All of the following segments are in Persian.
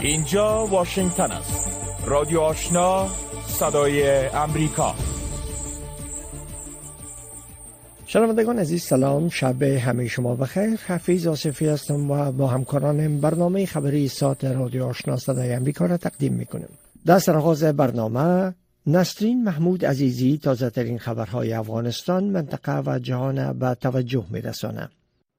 اینجا واشنگتن است. رادیو آشنا صدای امریکا. شنوندگان عزیز سلام. شب همه شما بخیر. حفیظ آصفی هستم و با همکارانم برنامه خبری ساعت رادیو آشنا صدای امریکا را تقدیم می‌کنیم. در سرآغاز برنامه نسرین محمود عزیزی تازه ترین خبرهای افغانستان منطقه و جهان به توجه میرسانه.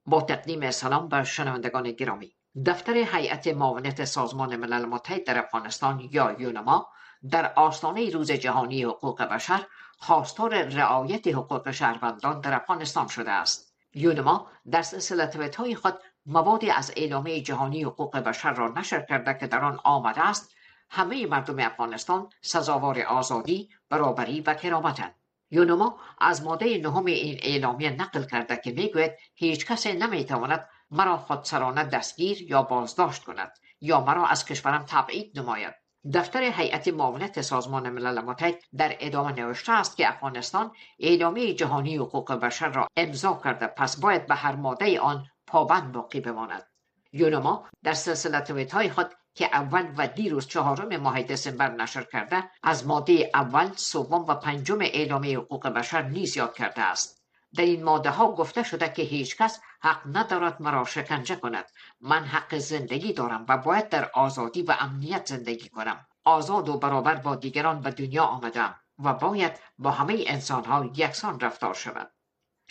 با تقدیم سلام بر شنوندگان گرامی. دفتر هیئت معاونت سازمان ملل متحد در افغانستان یا یونما در آستانه روز جهانی حقوق بشر خواستار رعایت حقوق شهروندان در افغانستان شده است. یونما در سلسله های خود موادی از اعلامیه جهانی حقوق بشر را نشر کرده که در آن آمده است همه مردم افغانستان سزاوار آزادی برابری و کرامتند یونما از ماده نهم این اعلامیه نقل کرده که می‌گوید هیچ کس نمی‌تواند مرا خودسرانه دستگیر یا بازداشت کند یا مرا از کشورم تبعید نماید. دفتر هیئت معاونت سازمان ملل متحد در ادامه نوشته است که افغانستان اعلامیه جهانی حقوق بشر را امضا کرده پس باید به هر ماده آن پابند باقی بماند. یونما در سلسله تویت های خود که اول و دیروز چهارم ماه دسامبر نشر کرده از ماده اول سوم و پنجم اعلامیه حقوق بشر نیز یاد کرده است. در این ماده ها گفته شده که هیچ کس حق ندارد مرا شکنجه کند. من حق زندگی دارم و باید در آزادی و امنیت زندگی کنم. آزاد و برابر با دیگران به دنیا آمدم و باید با همه انسان ها یکسان رفتار شود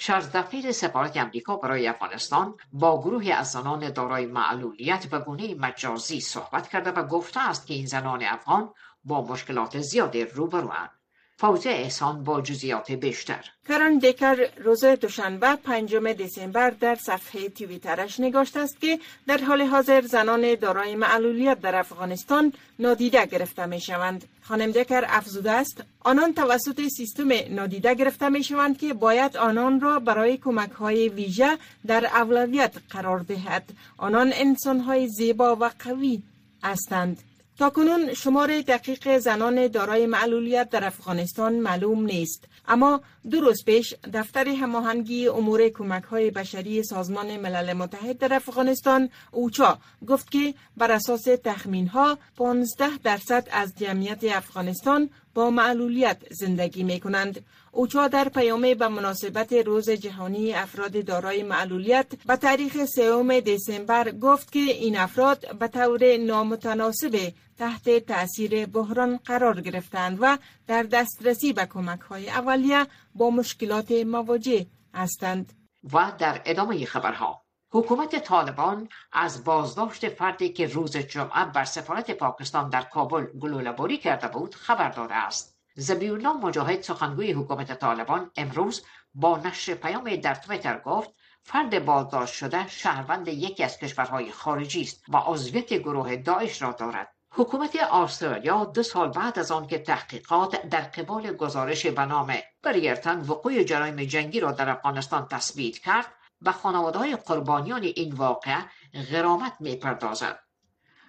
شازدفیر سفارت امریکا برای افغانستان با گروهی از زنان دارای معلولیت و گونه مجازی صحبت کرده و گفته است که این زنان افغان با مشکلات زیادی روبروند. فوزه احسان با جزیات بیشتر کران دیکر روز دوشنبه پنجم دسامبر در صفحه تویترش نگاشت است که در حال حاضر زنان دارای معلولیت در افغانستان نادیده گرفته می شوند. خانم دیکر افزوده است آنان توسط سیستم نادیده گرفته می شوند که باید آنان را برای کمک های ویژه در اولویت قرار دهد. آنان انسان های زیبا و قوی هستند. تا کنون شمار دقیق زنان دارای معلولیت در افغانستان معلوم نیست. اما دو روز پیش دفتر هماهنگی امور کمک های بشری سازمان ملل متحد در افغانستان اوچا گفت که بر اساس تخمین ها 15 درصد از جمعیت افغانستان با معلولیت زندگی می کنند. اوچا در پیامه به مناسبت روز جهانی افراد دارای معلولیت به تاریخ سوم دسامبر گفت که این افراد به طور نامتناسب تحت تأثیر بحران قرار گرفتند و در دسترسی به کمک های اولیه با مشکلات مواجه هستند. و در ادامه خبرها حکومت طالبان از بازداشت فردی که روز جمعه بر سفارت پاکستان در کابل گلوله‌باری کرده بود خبر داده است. زبیالله مجاهد سخنگوی حکومت طالبان امروز با نشر پیام در تویتر گفت فرد بازداشت شده شهروند یکی از کشورهای خارجی است و عضویت گروه داعش را دارد. حکومت استرالیا دو سال بعد از آنکه تحقیقات در قبال گزارش به نام بریرتن وقوع جرایم جنگی را در افغانستان تثبیت کرد و خانواده های قربانیان این واقعه غرامت می پردازد.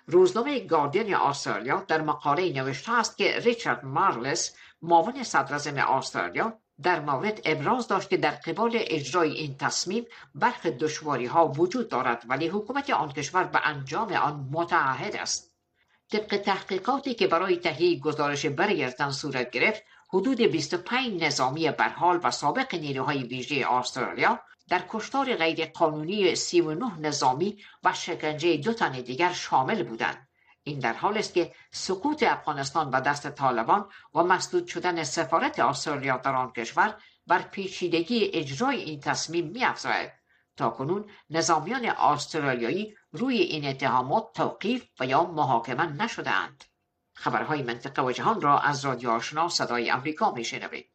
روزنامه گاردین استرالیا در مقاله نوشته است که ریچارد مارلس معاون صدر استرالیا در مورد ابراز داشت که در قبال اجرای این تصمیم برخی دشواری ها وجود دارد ولی حکومت آن کشور به انجام آن متعهد است طبق تحقیقاتی که برای تهیه گزارش برگردن صورت گرفت حدود 25 نظامی برحال و سابق نیروهای ویژه استرالیا در کشتار غیرقانونی 39 نظامی و شکنجه دو تن دیگر شامل بودند. این در حال است که سقوط افغانستان و دست طالبان و مسدود شدن سفارت استرالیا در آن کشور بر پیچیدگی اجرای این تصمیم میافزاید. تا کنون نظامیان استرالیایی روی این اتهامات توقیف و یا محاکمه نشدهاند. خبرهای منطقه و جهان را از رادیو آشنا صدای آمریکا میشنوید.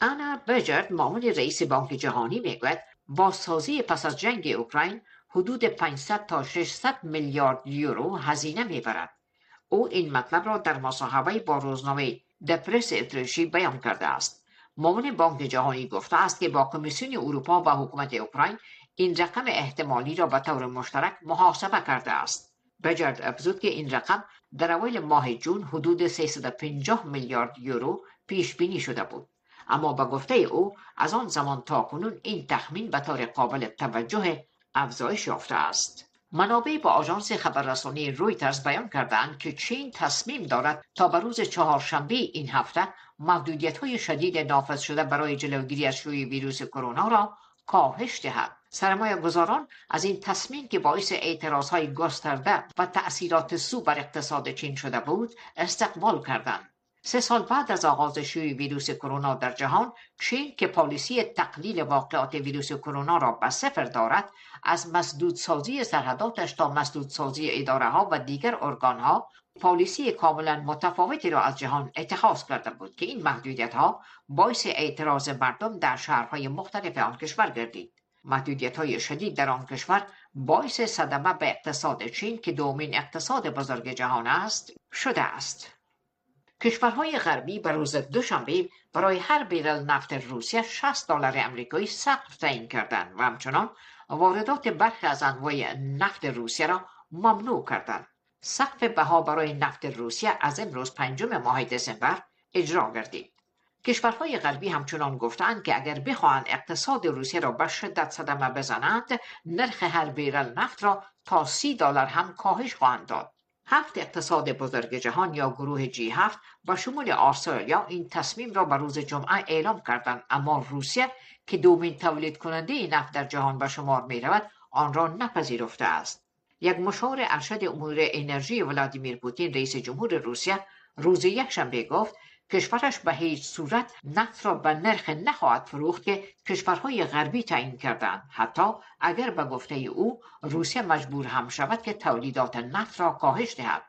انا بجرد معاون رئیس بانک جهانی می‌گوید بازسازی پس از جنگ اوکراین حدود 500 تا 600 میلیارد یورو هزینه می‌برد. او این مطلب را در مصاحبه با روزنامه دپرس اتریشی بیان کرده است. معاون بانک جهانی گفته است که با کمیسیون اروپا و حکومت اوکراین این رقم احتمالی را به طور مشترک محاسبه کرده است. بجرد افزود که این رقم در اوایل ماه جون حدود 350 میلیارد یورو پیش بینی شده بود. اما به گفته او از آن زمان تا کنون این تخمین به طور قابل توجه افزایش یافته است. منابع با آژانس خبررسانی رویترز بیان کردند که چین تصمیم دارد تا به روز چهارشنبه این هفته محدودیت های شدید نافذ شده برای جلوگیری از شیوع ویروس کرونا را کاهش دهد. سرمایه گذاران از این تصمیم که باعث اعتراض های گسترده و تأثیرات سو بر اقتصاد چین شده بود استقبال کردند. سه سال بعد از آغاز شیوع ویروس کرونا در جهان چین که پالیسی تقلیل واقعات ویروس کرونا را به صفر دارد از مسدودسازی سرحداتش تا مسدودسازی اداره ها و دیگر ارگان ها پالیسی کاملا متفاوتی را از جهان اتخاذ کرده بود که این محدودیت ها باعث اعتراض مردم در شهرهای مختلف آن کشور گردید. محدودیت های شدید در آن کشور باعث صدمه به اقتصاد چین که دومین اقتصاد بزرگ جهان است شده است. کشورهای غربی به روز دوشنبه برای هر بیرل نفت روسیه 60 دلار امریکایی سقف تعیین کردند و همچنان واردات برخی از انواع نفت روسیه را ممنوع کردند. سقف بها برای نفت روسیه از امروز پنجم ماه دسامبر اجرا گردید. کشورهای غربی همچنان گفتند که اگر بخواهند اقتصاد روسیه را به شدت صدمه بزنند نرخ هر بیرل نفت را تا سی دلار هم کاهش خواهند داد. هفت اقتصاد بزرگ جهان یا گروه جی هفت با شمول آسترالیا این تصمیم را به روز جمعه اعلام کردند. اما روسیه که دومین تولید کننده نفت در جهان به شمار می رود آن را نپذیرفته است. یک مشاور ارشد امور انرژی ولادیمیر پوتین رئیس جمهور روسیه روز یکشنبه گفت کشورش به هیچ صورت نفت را به نرخ نخواهد فروخت که کشورهای غربی تعیین کردند حتی اگر به گفته او روسیه مجبور هم شود که تولیدات نفت را کاهش دهد.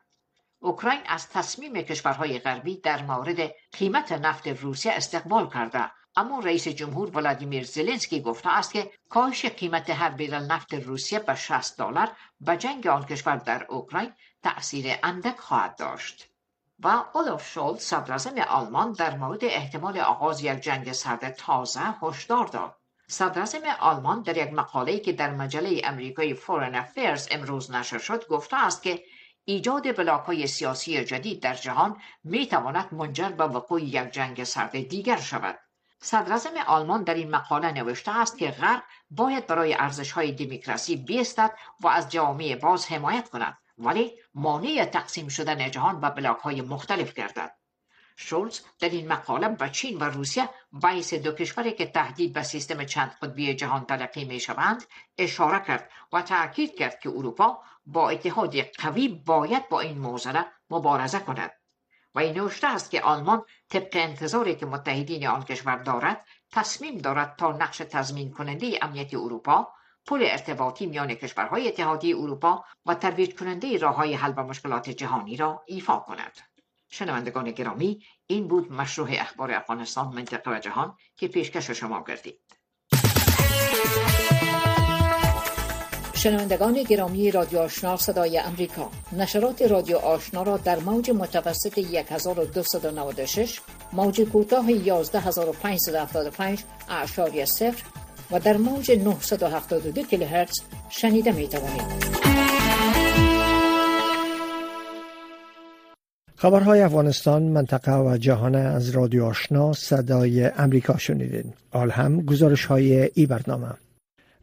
اوکراین از تصمیم کشورهای غربی در مورد قیمت نفت روسیه استقبال کرده. اما رئیس جمهور ولادیمیر زلنسکی گفته است که کاهش قیمت هر بیرل نفت روسیه به 60 دلار به جنگ آن کشور در اوکراین تأثیر اندک خواهد داشت. و اولف شولد صدراعظم آلمان در مورد احتمال آغاز یک جنگ سرد تازه هشدار داد. صدراعظم آلمان در یک مقاله که در مجله امریکایی فورن افیرز امروز نشر شد گفته است که ایجاد بلاک های سیاسی جدید در جهان می تواند منجر به وقوع یک جنگ سرد دیگر شود. صدراعظم آلمان در این مقاله نوشته است که غرب باید برای ارزش های دموکراسی بیستد و از جامعه باز حمایت کند. ولی مانع تقسیم شدن جهان به بلاک های مختلف گردد. شولز در این مقاله به چین و روسیه باعث دو کشوری که تهدید به سیستم چند قطبی جهان تلقی می شوند اشاره کرد و تاکید کرد که اروپا با اتحادی قوی باید با این موزله مبارزه کند. و این نوشته است که آلمان طبق انتظاری که متحدین آن کشور دارد تصمیم دارد تا نقش تضمین کننده امنیت اروپا پل ارتباطی میان کشورهای اتحادیه اروپا و ترویج کننده راه های حل به مشکلات جهانی را ایفا کند. شنوندگان گرامی این بود مشروع اخبار افغانستان منطقه و جهان که پیشکش شما گردید. شنوندگان گرامی رادیو آشنا صدای امریکا نشرات رادیو آشنا را در موج متوسط 1296 موج کوتاه 11575 اعشاری صفر و در موج 972 کیلوهرتز شنیده می توانید. خبرهای افغانستان منطقه و جهان از رادیو آشنا صدای امریکا شنیدین. آل هم گزارش های ای برنامه.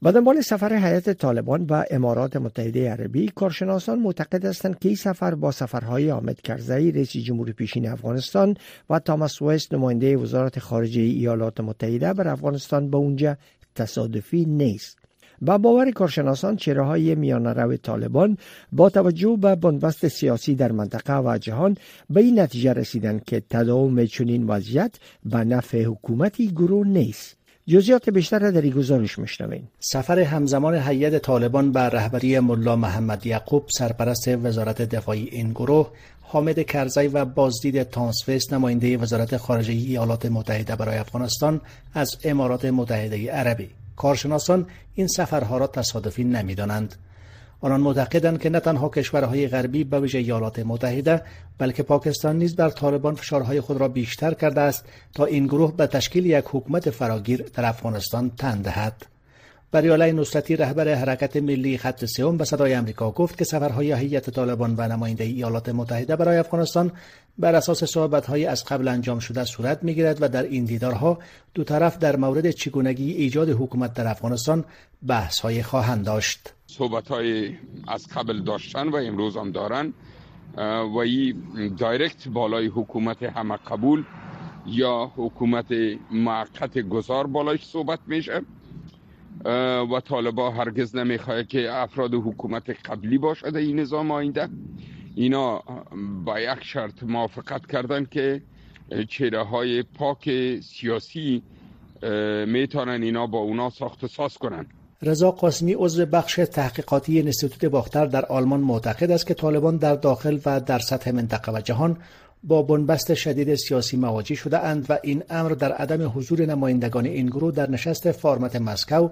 به دنبال سفر حیات طالبان به امارات متحده عربی کارشناسان معتقد هستند که این سفر با سفرهای آمد کرزی رئیس جمهور پیشین افغانستان و تاماس ویست نماینده وزارت خارجه ایالات متحده بر افغانستان به اونجا تصادفی نیست. با باور کارشناسان چهره های میان رو طالبان با توجه به بنبست سیاسی در منطقه و جهان به این نتیجه رسیدند که تداوم چنین وضعیت به نفع حکومتی گروه نیست. جزئیات بیشتر در این گزارش میشنویم. سفر همزمان هیئت طالبان به رهبری ملا محمد یعقوب سرپرست وزارت دفاعی این گروه حامد کرزی و بازدید تانسفیس نماینده وزارت خارجه ایالات متحده برای افغانستان از امارات متحده عربی. کارشناسان این سفرها را تصادفی نمی‌دانند. آنان معتقدند که نه تنها کشورهای غربی به ویژه ایالات متحده بلکه پاکستان نیز بر طالبان فشارهای خود را بیشتر کرده است تا این گروه به تشکیل یک حکومت فراگیر در افغانستان تن دهد. بریالای نصرتی رهبر حرکت ملی خط سوم به صدای امریکا گفت که سفرهای هیئت طالبان و نماینده ایالات متحده برای افغانستان بر اساس صحبت‌های از قبل انجام شده صورت می‌گیرد و در این دیدارها دو طرف در مورد چگونگی ایجاد حکومت در افغانستان بحث‌های خواهند داشت. صحبت های از قبل داشتن و امروز هم دارن و این دایرکت بالای حکومت همه قبول یا حکومت معقت گذار بالایش صحبت میشه و طالبا هرگز نمی‌خواه که افراد حکومت قبلی باشد این نظام آینده. اینا با یک شرط موافقت کردن که چهره های پاک سیاسی می‌تونن اینا با اونا ساخت ساز کنن. رضا قاسمی عضو بخش تحقیقاتی انستیتوت باختر در آلمان معتقد است که طالبان در داخل و در سطح منطقه و جهان با بنبست شدید سیاسی مواجه شده اند و این امر در عدم حضور نمایندگان این گروه در نشست فارمت مسکو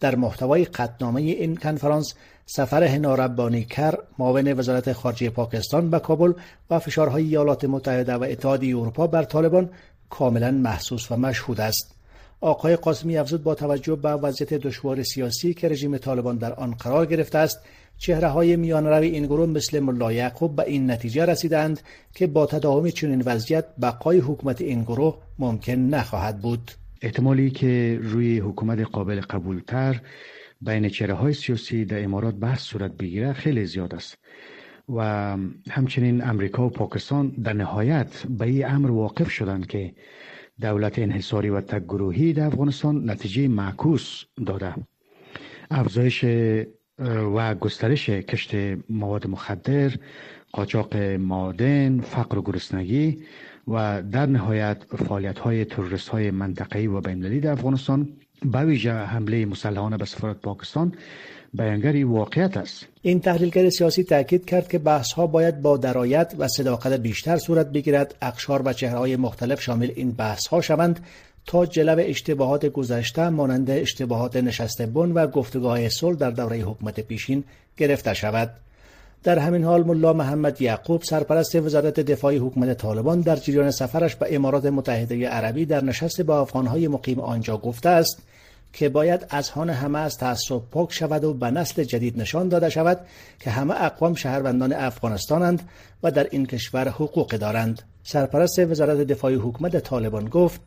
در محتوای قطنامه این کنفرانس سفر هناربانی کر معاون وزارت خارجه پاکستان به کابل و فشارهای ایالات متحده و اتحادیه اروپا بر طالبان کاملا محسوس و مشهود است. آقای قاسمی افزود با توجه به وضعیت دشوار سیاسی که رژیم طالبان در آن قرار گرفته است چهره های میان روی این گروه مثل ملا یعقوب به این نتیجه رسیدند که با تداوم چنین وضعیت بقای حکومت این گروه ممکن نخواهد بود. احتمالی که روی حکومت قابل قبولتر بین چهره های سیاسی در امارات بحث صورت بگیره خیلی زیاد است و همچنین امریکا و پاکستان در نهایت به این امر واقف شدند که دولت انحصاری و تگروهی در افغانستان نتیجه معکوس داده. افزایش و گسترش کشت مواد مخدر قاچاق مادن فقر و گرسنگی و در نهایت فعالیت های تروریست های منطقه‌ای و بین‌المللی در افغانستان به ویژه حمله مسلحانه به سفارت پاکستان بیانگری واقعیت است. این تحلیلگر سیاسی تاکید کرد که بحث ها باید با درایت و صداقت بیشتر صورت بگیرد اقشار و چهرهای مختلف شامل این بحث ها شوند تا جلب اشتباهات گذشته مانند اشتباهات نشست بن و گفتگاه صلح در دوره حکومت پیشین گرفته شود. در همین حال ملا محمد یعقوب سرپرست وزارت دفاعی حکومت طالبان در جریان سفرش به امارات متحده عربی در نشست با افغانهای مقیم آنجا گفته است که باید از هان همه از تعصب پاک شود و به نسل جدید نشان داده شود که همه اقوام شهروندان افغانستانند و در این کشور حقوق دارند. سرپرست وزارت دفاعی حکومت طالبان گفت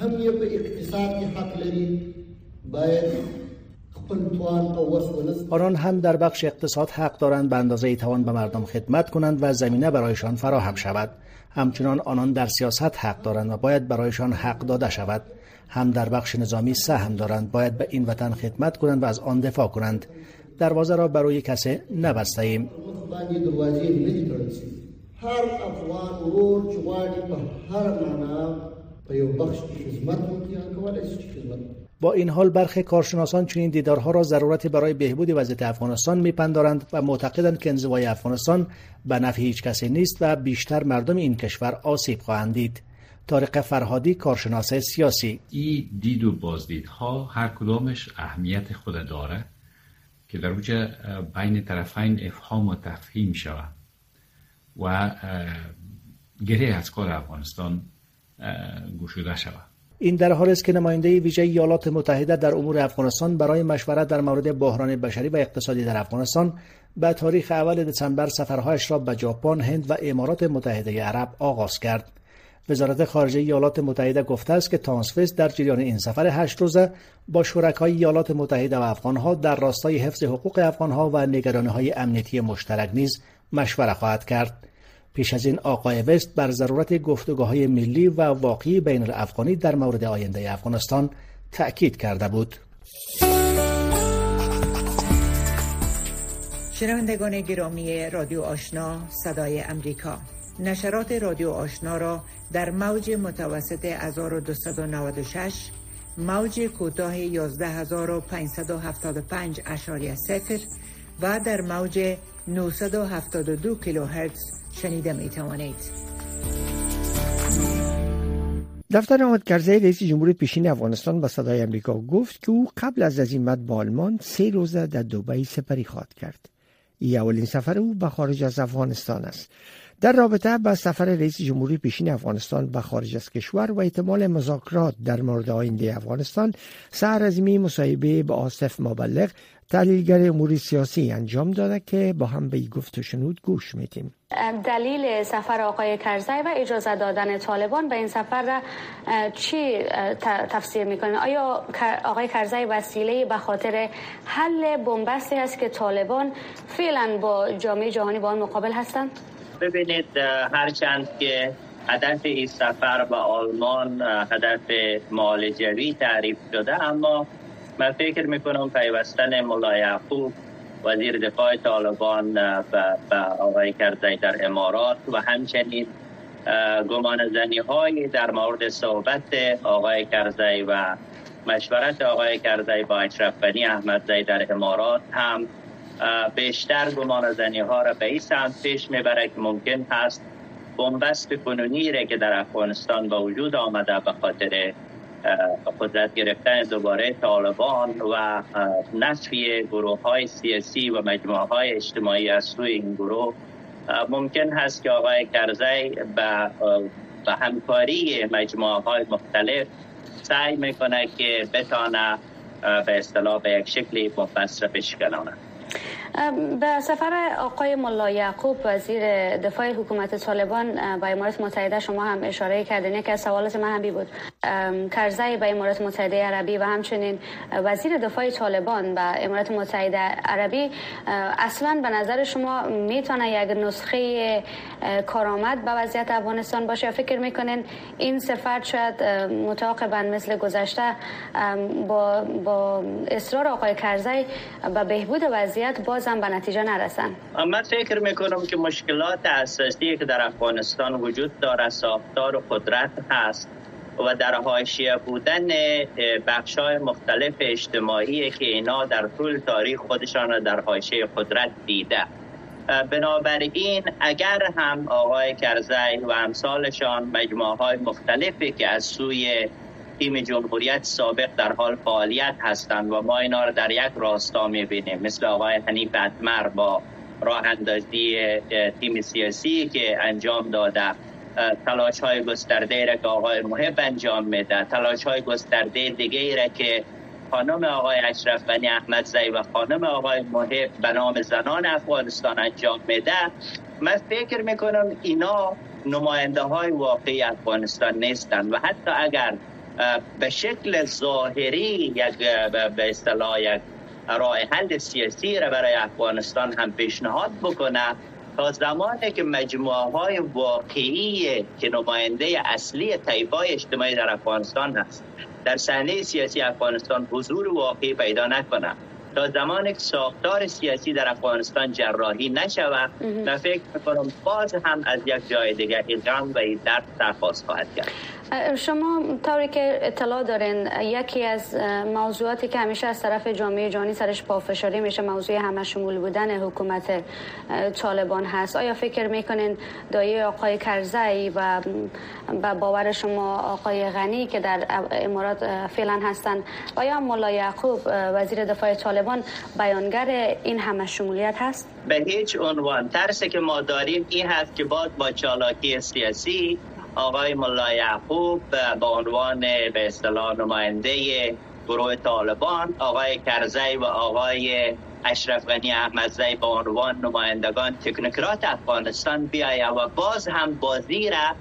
هم اقتصاد حق باید آنان هم در بخش اقتصاد حق دارند به اندازه توان به مردم خدمت کنند و زمینه برایشان فراهم شود. همچنان آنان در سیاست حق دارند و باید برایشان حق داده شود. هم در بخش نظامی سهم دارند باید به این وطن خدمت کنند و از آن دفاع کنند. دروازه را برای کسی نبسته ایم. هر افغان ورور چې هر معنا په یو بخش خدمت وکړي با این حال برخی کارشناسان چنین دیدارها را ضرورت برای بهبود وضعیت افغانستان میپندارند و معتقدند که انزوای افغانستان به نفع هیچ کسی نیست و بیشتر مردم این کشور آسیب خواهند دید. طارق فرهادی کارشناس سیاسی. این دید و بازدیدها هر کدامش اهمیت خود داره که در اوجه بین طرفین افهام و تفهیم شود و گره از کار افغانستان گشوده شود این در حال است که نماینده ویژه ایالات متحده در امور افغانستان برای مشورت در مورد بحران بشری و اقتصادی در افغانستان به تاریخ اول دسامبر سفرهایش را به ژاپن، هند و امارات متحده عرب آغاز کرد. وزارت خارجه ایالات متحده گفته است که تانسفست در جریان این سفر هشت روزه با شرکای ایالات متحده و افغانها در راستای حفظ حقوق افغانها و نگرانی های امنیتی مشترک نیز مشوره خواهد کرد. پیش از این آقای وست بر ضرورت گفتگاه های ملی و واقعی بین الافغانی در مورد آینده افغانستان تأکید کرده بود. شنوندگان گرامی رادیو آشنا صدای امریکا نشرات رادیو آشنا را در موج متوسط 1296 موج کوتاه 11575 اشاری و در موج 972 کیلوهرتز شنیده می توانید دفتر آمدکرزه رئیس جمهور پیشین افغانستان به صدای امریکا گفت که او قبل از عزیمت به آلمان سه روزه در دوبای سپری خواهد کرد. ای اولین سفر او به خارج از افغانستان است. در رابطه با سفر رئیس جمهوری پیشین افغانستان به خارج از کشور و احتمال مذاکرات در مورد آینده افغانستان سهر ازمی مصاحبه با آصف مبلغ تحلیلگر امور سیاسی انجام داده که با هم به گفت و شنود گوش میتیم دلیل سفر آقای کرزی و اجازه دادن طالبان به این سفر را چی تفسیر می‌کنید آیا آقای کرزی وسیله به خاطر حل بنبستی است که طالبان فعلا با جامعه جهانی با آن مقابل هستند؟ ببینید هرچند که هدف این سفر به آلمان هدف معالجوی تعریف شده اما من فکر می‌کنم پیوستن ملا یعقوب وزیر دفاع طالبان به آقای کرزی در امارات و همچنین گمان زنی های در مورد صحبت آقای کرزی و مشورت آقای کرزی با اشرف احمد زی در امارات هم بیشتر گمان زنی ها را به این سمت پیش می‌بره که ممکن هست بنبست کنونی را که در افغانستان با وجود آمده به خاطر قدرت گرفتن دوباره طالبان و نصفی گروه های سیاسی و مجموعه های اجتماعی از سوی این گروه. ممکن هست که آقای کرزی به همکاری مجموعه های مختلف سعی می‌کنه که بتانه به اصطلاح به یک شکلی مفصل بشکنانه به سفر آقای ملا یعقوب وزیر دفاع حکومت طالبان به امارات متحده شما هم اشاره کردین. که سوالات من هم بود. کرزی به امارات متحده عربی و همچنین وزیر دفاع طالبان به امارات متحده عربی اصلا به نظر شما می‌تونه یک نسخه کارآمد به وضعیت افغانستان باشه فکر می‌کنین این سفر شاید متعاقبا مثل گذشته با, با اصرار آقای کرزی به بهبود وضعیت باز هم به نتیجه نرسن؟ من فکر می‌کنم که مشکلات اساسی که در افغانستان وجود داره ساختار و قدرت هست. و در حاشیه بودن بخش های مختلف اجتماعی که اینا در طول تاریخ خودشان در حاشیه قدرت دیده. بنابراین اگر هم آقای کرزی و امثالشان مجموعه های مختلفی که از سوی تیم جمهوریت سابق در حال فعالیت هستند و ما اینا را در یک راستا می‌بینیم مثل آقای حنیف اتمر با راه اندازی تیم سیاسی که انجام داده. تلاش های گسترده را که آقای محب انجام میده. تلاش های گسترده دیگه را که خانم آقای اشرف بنی احمد زی و خانم آقای محب به نام زنان افغانستان انجام میده. من فکر می‌کنم اینا نماینده های واقعی افغانستان نیستند و حتی اگر به شکل ظاهری یک به اصطلاح یک راه حل سیاسی را برای افغانستان هم پیشنهاد بکنه تا زمانی که مجموعه های واقعی که نماینده اصلی طیفای اجتماعی در افغانستان هست در صحنه سیاسی افغانستان حضور واقعی پیدا نکنه تا زمانی که ساختار سیاسی در افغانستان جراحی نشود و فکر می‌کنم باز هم از یک جای دیگر این غم و این درد سرخواست خواهد کرد. شما طوری که اطلاع دارین یکی از موضوعاتی که همیشه از طرف جامعه جهانی سرش پافشاری میشه موضوع همه شمول بودن حکومت طالبان هست. آیا فکر می‌کنین دایه آقای کرزی و با باور شما آقای غنی که در امارات فعلا هستند آیا مولا یعقوب وزیر دفاع طالبان بیانگر این همه شمولیت هست؟ به هیچ عنوان. ترسی که ما داریم این هست که بعد با چالاکی سیاسی آقای ملا یعقوب به عنوان به اصطلاح نماینده گروه طالبان آقای کرزی و آقای اشرف غنی احمدزی به عنوان نمایندگان تکنوکرات افغانستان بیایه و باز هم بازی را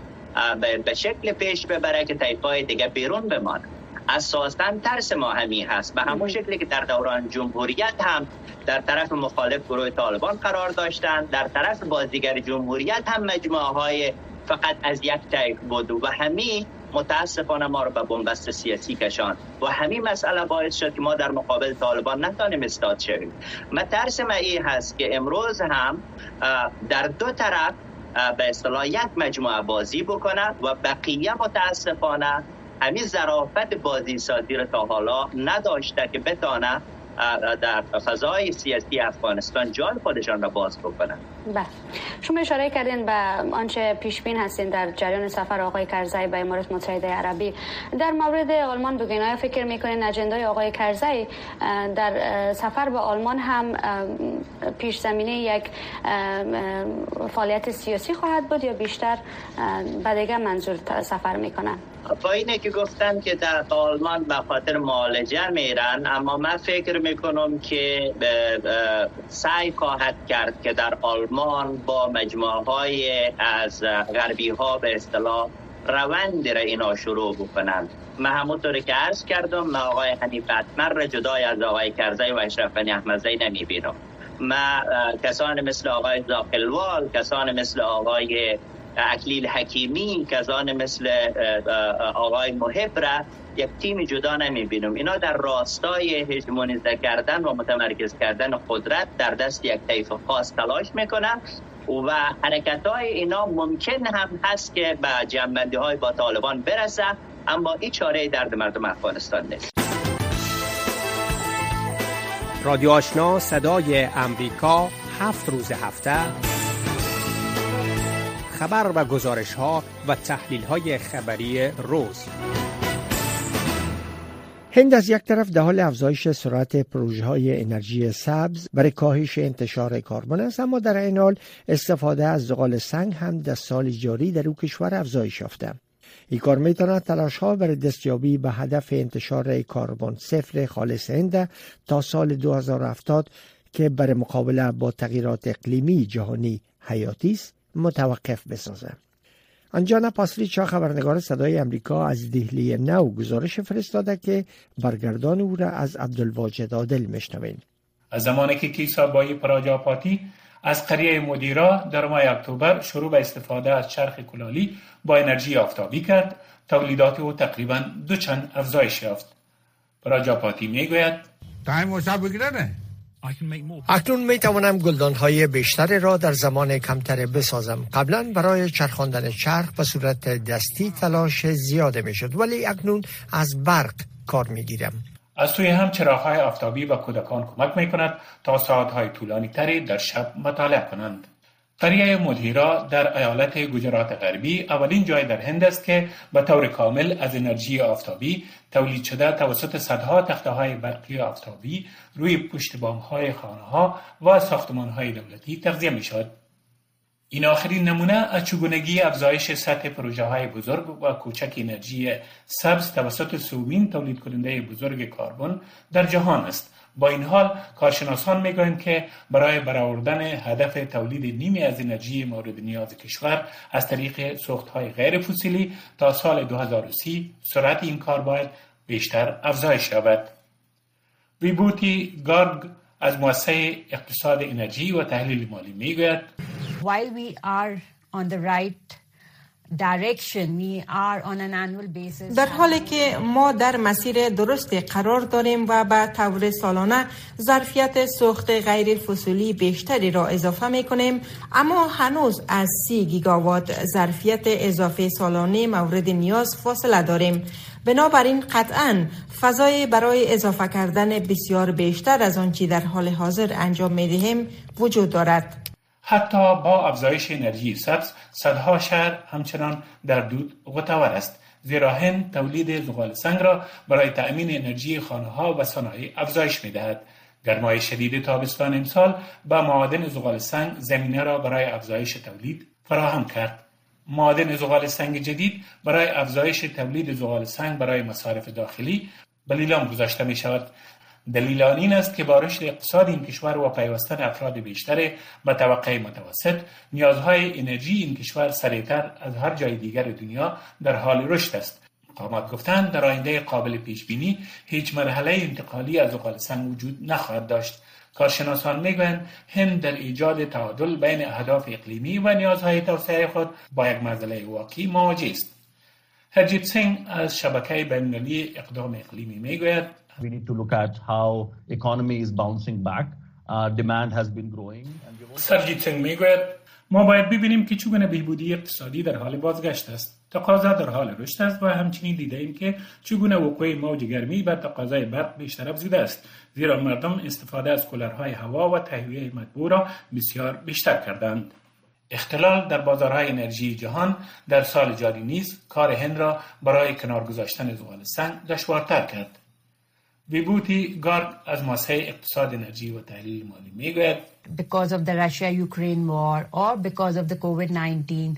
به شکل پیش ببره که تایفای دیگه بیرون بمانه اساسا ترس ما همی هست. به همون شکلی که در دوران جمهوریت هم در طرف مخالف گروه طالبان قرار داشتند در طرف بازیگر جمهوریت هم مجموعه های فقط از یک طیف بود و همین متاسفانه ما رو به بنبست سیاسی کشان. و همین مسئله باعث شد که ما در مقابل طالبان نتانیم استاد شویم. من ترس ما این هست که امروز هم در دو طرف به اصطلاح یک مجموعه بازی بکنه و بقیه متاسفانه همین ظرافت بازی سازی رو تا حالا نداشته که بتانه در فضای سیاسی افغانستان جای خودشان را باز بکنن بله. شما اشاره کردین به آنچه پیش بین هستین در جریان سفر آقای کرزی به امارات متحده عربی. در مورد آلمان بگین آیا فکر می‌کنین اجندای آقای کرزی در سفر به آلمان هم پیش زمینه یک فعالیت سیاسی خواهد بود یا بیشتر به دیگه منظور سفر می‌کنن؟ با اینه که گفتن که در آلمان به خاطر معالجه میرن اما من فکر می‌کنم که سعی خواهد کرد که در آلمان با مجموعه های از غربی ها به اصطلاح روند را اینا شروع بکنند من همونطوری که عرض کردم من آقای حنیف اتمر را جدای از آقای کرزی و اشرف بنی احمدزی نمی بینم ما کسان مثل آقای زاقلوال کسان مثل آقای اکلیل حکیمی کسان مثل آقای محب را یک تیم جدا نمی بینم اینا در راستای هژمونیزه کردن و متمرکز کردن قدرت در دست یک طیف خاص تلاش می‌کنن و حرکت های اینا ممکن هم هست که به جنبندی های با طالبان برسه اما این چاره درد مردم افغانستان نیست. رادیو آشنا صدای امریکا هفت روز هفته. خبر و گزارش ها و تحلیل های خبری روز. هند از یک طرف در حال افزایش سرعت پروژه های انرژی سبز برای کاهش انتشار کربن است اما در این حال استفاده از زغال سنگ هم در سال جاری در او کشور افزایش یافته. این کار می‌تواند تلاش ها برای دستیابی به هدف انتشار کربن صفر خالص هند تا سال 2070 که برای مقابله با تغییرات اقلیمی جهانی حیاتی است متوقف بسازه انجانا پاسلی چا خبرنگار صدای امریکا از دهلی نو گزارش فرستاده که برگردان او را از عبدالواجد عادل مشنوین از زمانی که کیسا بایی پراجاپاتی از قریه مدیرا در ماه اکتبر شروع به استفاده از چرخ کلالی با انرژی آفتابی کرد تولیدات او تقریبا دو چند افزایش یافت. پراجاپاتی می‌گوید تایم بگیره اکنون می توانم گلدان های بیشتری را در زمان کمتری بسازم. قبلا برای چرخاندن چرخ به صورت دستی تلاش زیاده می شد ولی اکنون از برق کار می گیرم از توی هم چراغ های آفتابی و کودکان کمک می کند تا ساعت های طولانی تری در شب مطالعه کنند. قریه مدهیرا در ایالت گجرات غربی اولین جای در هند است که به طور کامل از انرژی آفتابی تولید شده توسط صدها تخته های برقی آفتابی روی پشت بام های خانه ها و ساختمان های دولتی تغذیه می شد. این آخرین نمونه از چگونگی افزایش سطح پروژه های بزرگ و کوچک انرژی سبز توسط سومین تولید کننده بزرگ کربن در جهان است با این حال کارشناسان می‌گویند که برای برآوردن هدف تولید نیمی از انرژی مورد نیاز کشور از طریق سوختهای غیر فسیلی تا سال 2030 سرعت این کار باید بیشتر افزایش یابد. ویبوتی گارگ از مؤسسه اقتصاد انرژی و تحلیل مالی می‌گوید. While we are on the right در حالی که ما در مسیر درست قرار داریم و به طور سالانه ظرفیت سوخت غیر فسولی بیشتری را اضافه می کنیم اما هنوز از سی گیگاوات ظرفیت اضافه سالانه مورد نیاز فاصله داریم. بنابراین قطعا فضای برای اضافه کردن بسیار بیشتر از آنچه در حال حاضر انجام می دهیم وجود دارد. حتی با افزایش انرژی سبز صدها شهر همچنان در دود غتور است زیرا هند تولید زغال سنگ را برای تأمین انرژی خانه ها و صنایع افزایش می دهد. گرمای شدید تابستان امسال با معادن زغال سنگ زمینه را برای افزایش تولید فراهم کرد. معادن زغال سنگ جدید برای افزایش تولید زغال سنگ برای مصارف داخلی به گذاشته می شود دلیل آن این است که با رشد اقتصاد این کشور و پیوستن افراد بیشتر به طبقه متوسط. نیازهای انرژی این کشور سریعتر از هر جای دیگر دنیا در حال رشد است. مقامات گفتند در آینده قابل پیش بینی هیچ مرحله انتقالی از زغال سنگ وجود نخواهد داشت. کارشناسان می‌گویند هند در ایجاد تعادل بین اهداف اقلیمی و نیازهای توسعه خود با یک مسئله واقعی مواجه است. هرجیت سینگ از شبکه بینالمللی اقدام اقلیمی می‌گوید We need to look at how economy is bouncing back. Uh, demand has been growing. سرجیت سنگ می‌گوید ما باید ببینیم که چگونه بهبودی اقتصادی در حال بازگشت است. تقاضا در حال رشد است و همچنین دیده ایم که چگونه وقوع موج گرمی به تقاضای برق بیشتر افزوده است زیرا مردم استفاده از کولرهای هوا و تهویه مطبوع را بسیار بیشتر کردند اختلال در بازارهای انرژی جهان در سال جاری نیز کار هند را برای کنار گذاشتن زغال سنگ دشوارتر کرد ویبوتی گارد از ماسه اقتصاد انرژی و تحلیل مالی میگوید because of the Russia Ukraine war or because of the COVID-19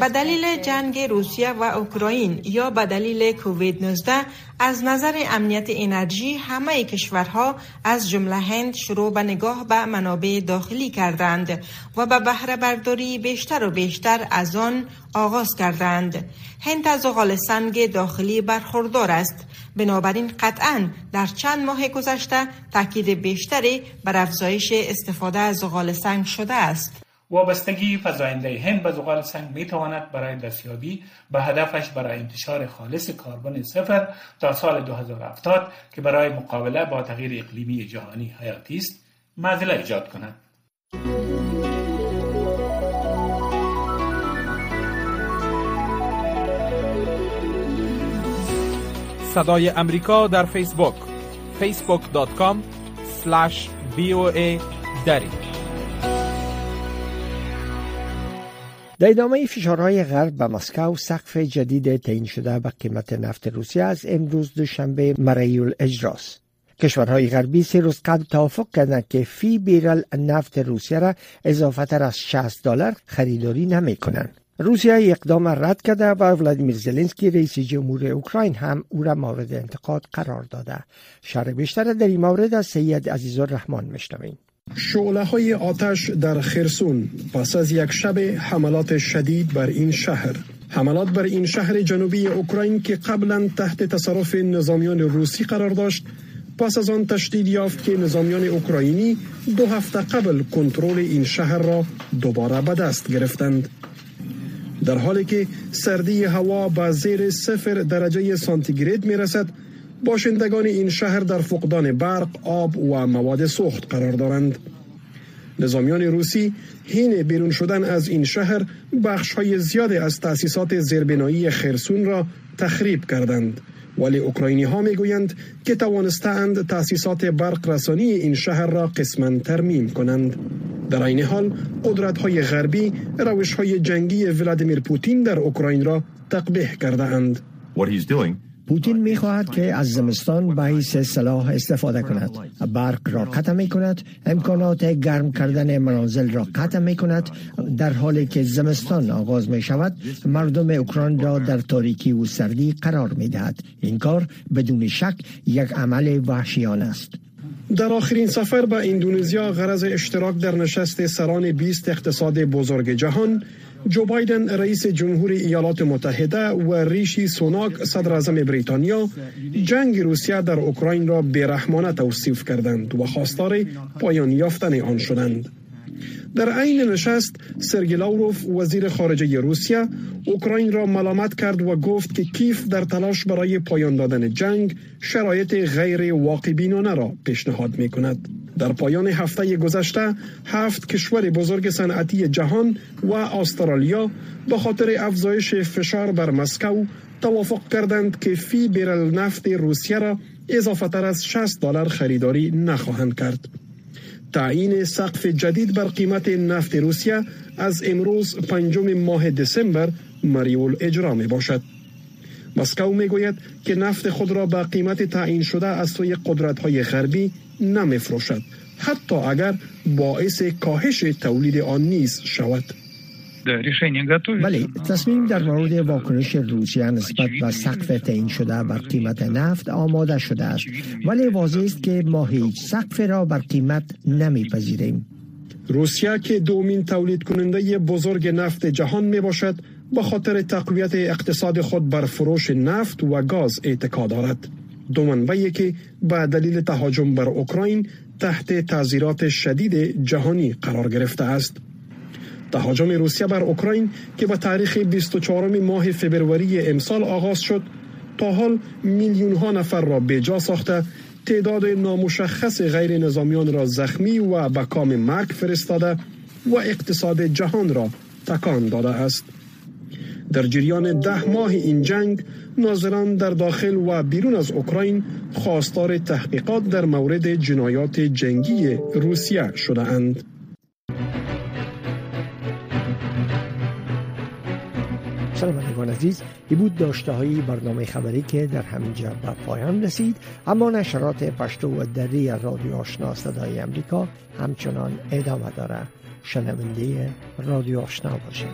به دلیل جنگ روسیه و اوکراین یا به دلیل کووید 19 از نظر امنیت انرژی همه کشورها از جمله هند شروع به نگاه به منابع داخلی کردند و به بهره برداری بیشتر و بیشتر از آن آغاز کردند. هند از زغال سنگ داخلی برخوردار است. بنابراین قطعا در چند ماه گذشته تاکید بیشتری بر افزایش استفاده از زغال سنگ شده است. وابستگی فزاینده هند به زغال سنگ می تواند برای دستیابی به هدفش برای انتشار خالص کربن صفر تا سال 2070 که برای مقابله با تغییر اقلیمی جهانی حیاتی است معضله ایجاد کند. صدای امریکا در فیسبوک facebook.com slash voa در ادامه فشارهای غرب به مسکو سقف جدید تعیین شده به قیمت نفت روسیه از امروز دوشنبه مریول اجراست کشورهای غربی سه روز قبل توافق کردند که فی بیرل نفت روسیه را اضافه تر از 60 دلار خریداری نمی کنند. روسیه اقدام رد کرده و ولادیمیر زلنسکی رئیس جمهور اوکراین هم او را مورد انتقاد قرار داده. شرح بیشتر در این مورد از سید عزیز الرحمن میشنویم. شعله های آتش در خرسون پس از یک شب حملات شدید بر این شهر. حملات بر این شهر جنوبی اوکراین که قبلا تحت تصرف نظامیان روسی قرار داشت پس از آن تشدید یافت که نظامیان اوکراینی دو هفته قبل کنترل این شهر را دوباره به دست گرفتند. در حالی که سردی هوا به زیر صفر درجه سانتیگراد می رسد باشندگان این شهر در فقدان برق، آب و مواد سوخت قرار دارند. نظامیان روسی حین بیرون شدن از این شهر بخش های زیاد از تأسیسات زیربنایی خرسون را تخریب کردند. ولی اوکراینی ها می گویند که توانستند تأسیسات برق رسانی این شهر را قسما ترمیم کنند. در این حال قدرت های غربی روش های جنگی ولادیمیر پوتین در اوکراین را تقبیح کرده اند پوتین می خواهد که از زمستان به حیث سلاح استفاده کند. برق را قطع می کند امکانات گرم کردن منازل را قطع می کند در حالی که زمستان آغاز می شود مردم اوکراین را در تاریکی و سردی قرار می دهد این کار بدون شک یک عمل وحشیانه است. در آخرین سفر به اندونزیا غرض اشتراک در نشست سران 20 اقتصاد بزرگ جهان جو بایدن رئیس جمهور ایالات متحده و ریشی سوناک صدر اعظم بریتانیا جنگ روسیه در اوکراین را بیرحمانه توصیف کردند و خواستار پایان یافتن آن شدند. در عین نشست سرگی لاوروف وزیر خارجه روسیه اوکراین را ملامت کرد و گفت که کیف در تلاش برای پایان دادن جنگ شرایط غیر واقع بینانه را پیشنهاد می کند. در پایان هفته گذشته هفت کشور بزرگ صنعتی جهان و استرالیا به خاطر افزایش فشار بر مسکو توافق کردند که فی بیرل نفت روسیه را اضافه تر از 60 دلار خریداری نخواهند کرد. تعیین سقف جدید بر قیمت نفت روسیه از امروز پنجم ماه دسامبر مریول اجرا می باشد. مسکو می گوید که نفت خود را به قیمت تعیین شده از سوی قدرت های غربی نمی فروشد حتی اگر باعث کاهش تولید آن نیز شود. ولی تصمیم در مورد واکنش روسیه نسبت به سقف تعیین شده بر قیمت نفت آماده شده است ولی واضح است که ما هیچ سقف را بر قیمت نمیپذیریم روسیه که دومین تولید کننده بزرگ نفت جهان می باشد به خاطر تقویت اقتصاد خود بر فروش نفت و گاز اعتقاد دارد دو منبعی که به دلیل تهاجم بر اوکراین تحت تعذیرات شدید جهانی قرار گرفته است تهاجم روسیه بر اوکراین که به تاریخ 24 ماه فبروری امسال آغاز شد تا حال میلیون ها نفر را به جا ساخته تعداد نامشخص غیر نظامیان را زخمی و به کام مرگ فرستاده و اقتصاد جهان را تکان داده است در جریان ده ماه این جنگ ناظران در داخل و بیرون از اوکراین خواستار تحقیقات در مورد جنایات جنگی روسیه شده اند. شنوندگان عزیز. ای بود داشته های برنامه خبری که در همینجا به پایان رسید. اما نشرات پشتو و دری رادیو آشنا صدای امریکا همچنان ادامه داره. شنونده رادیو آشنا باشید.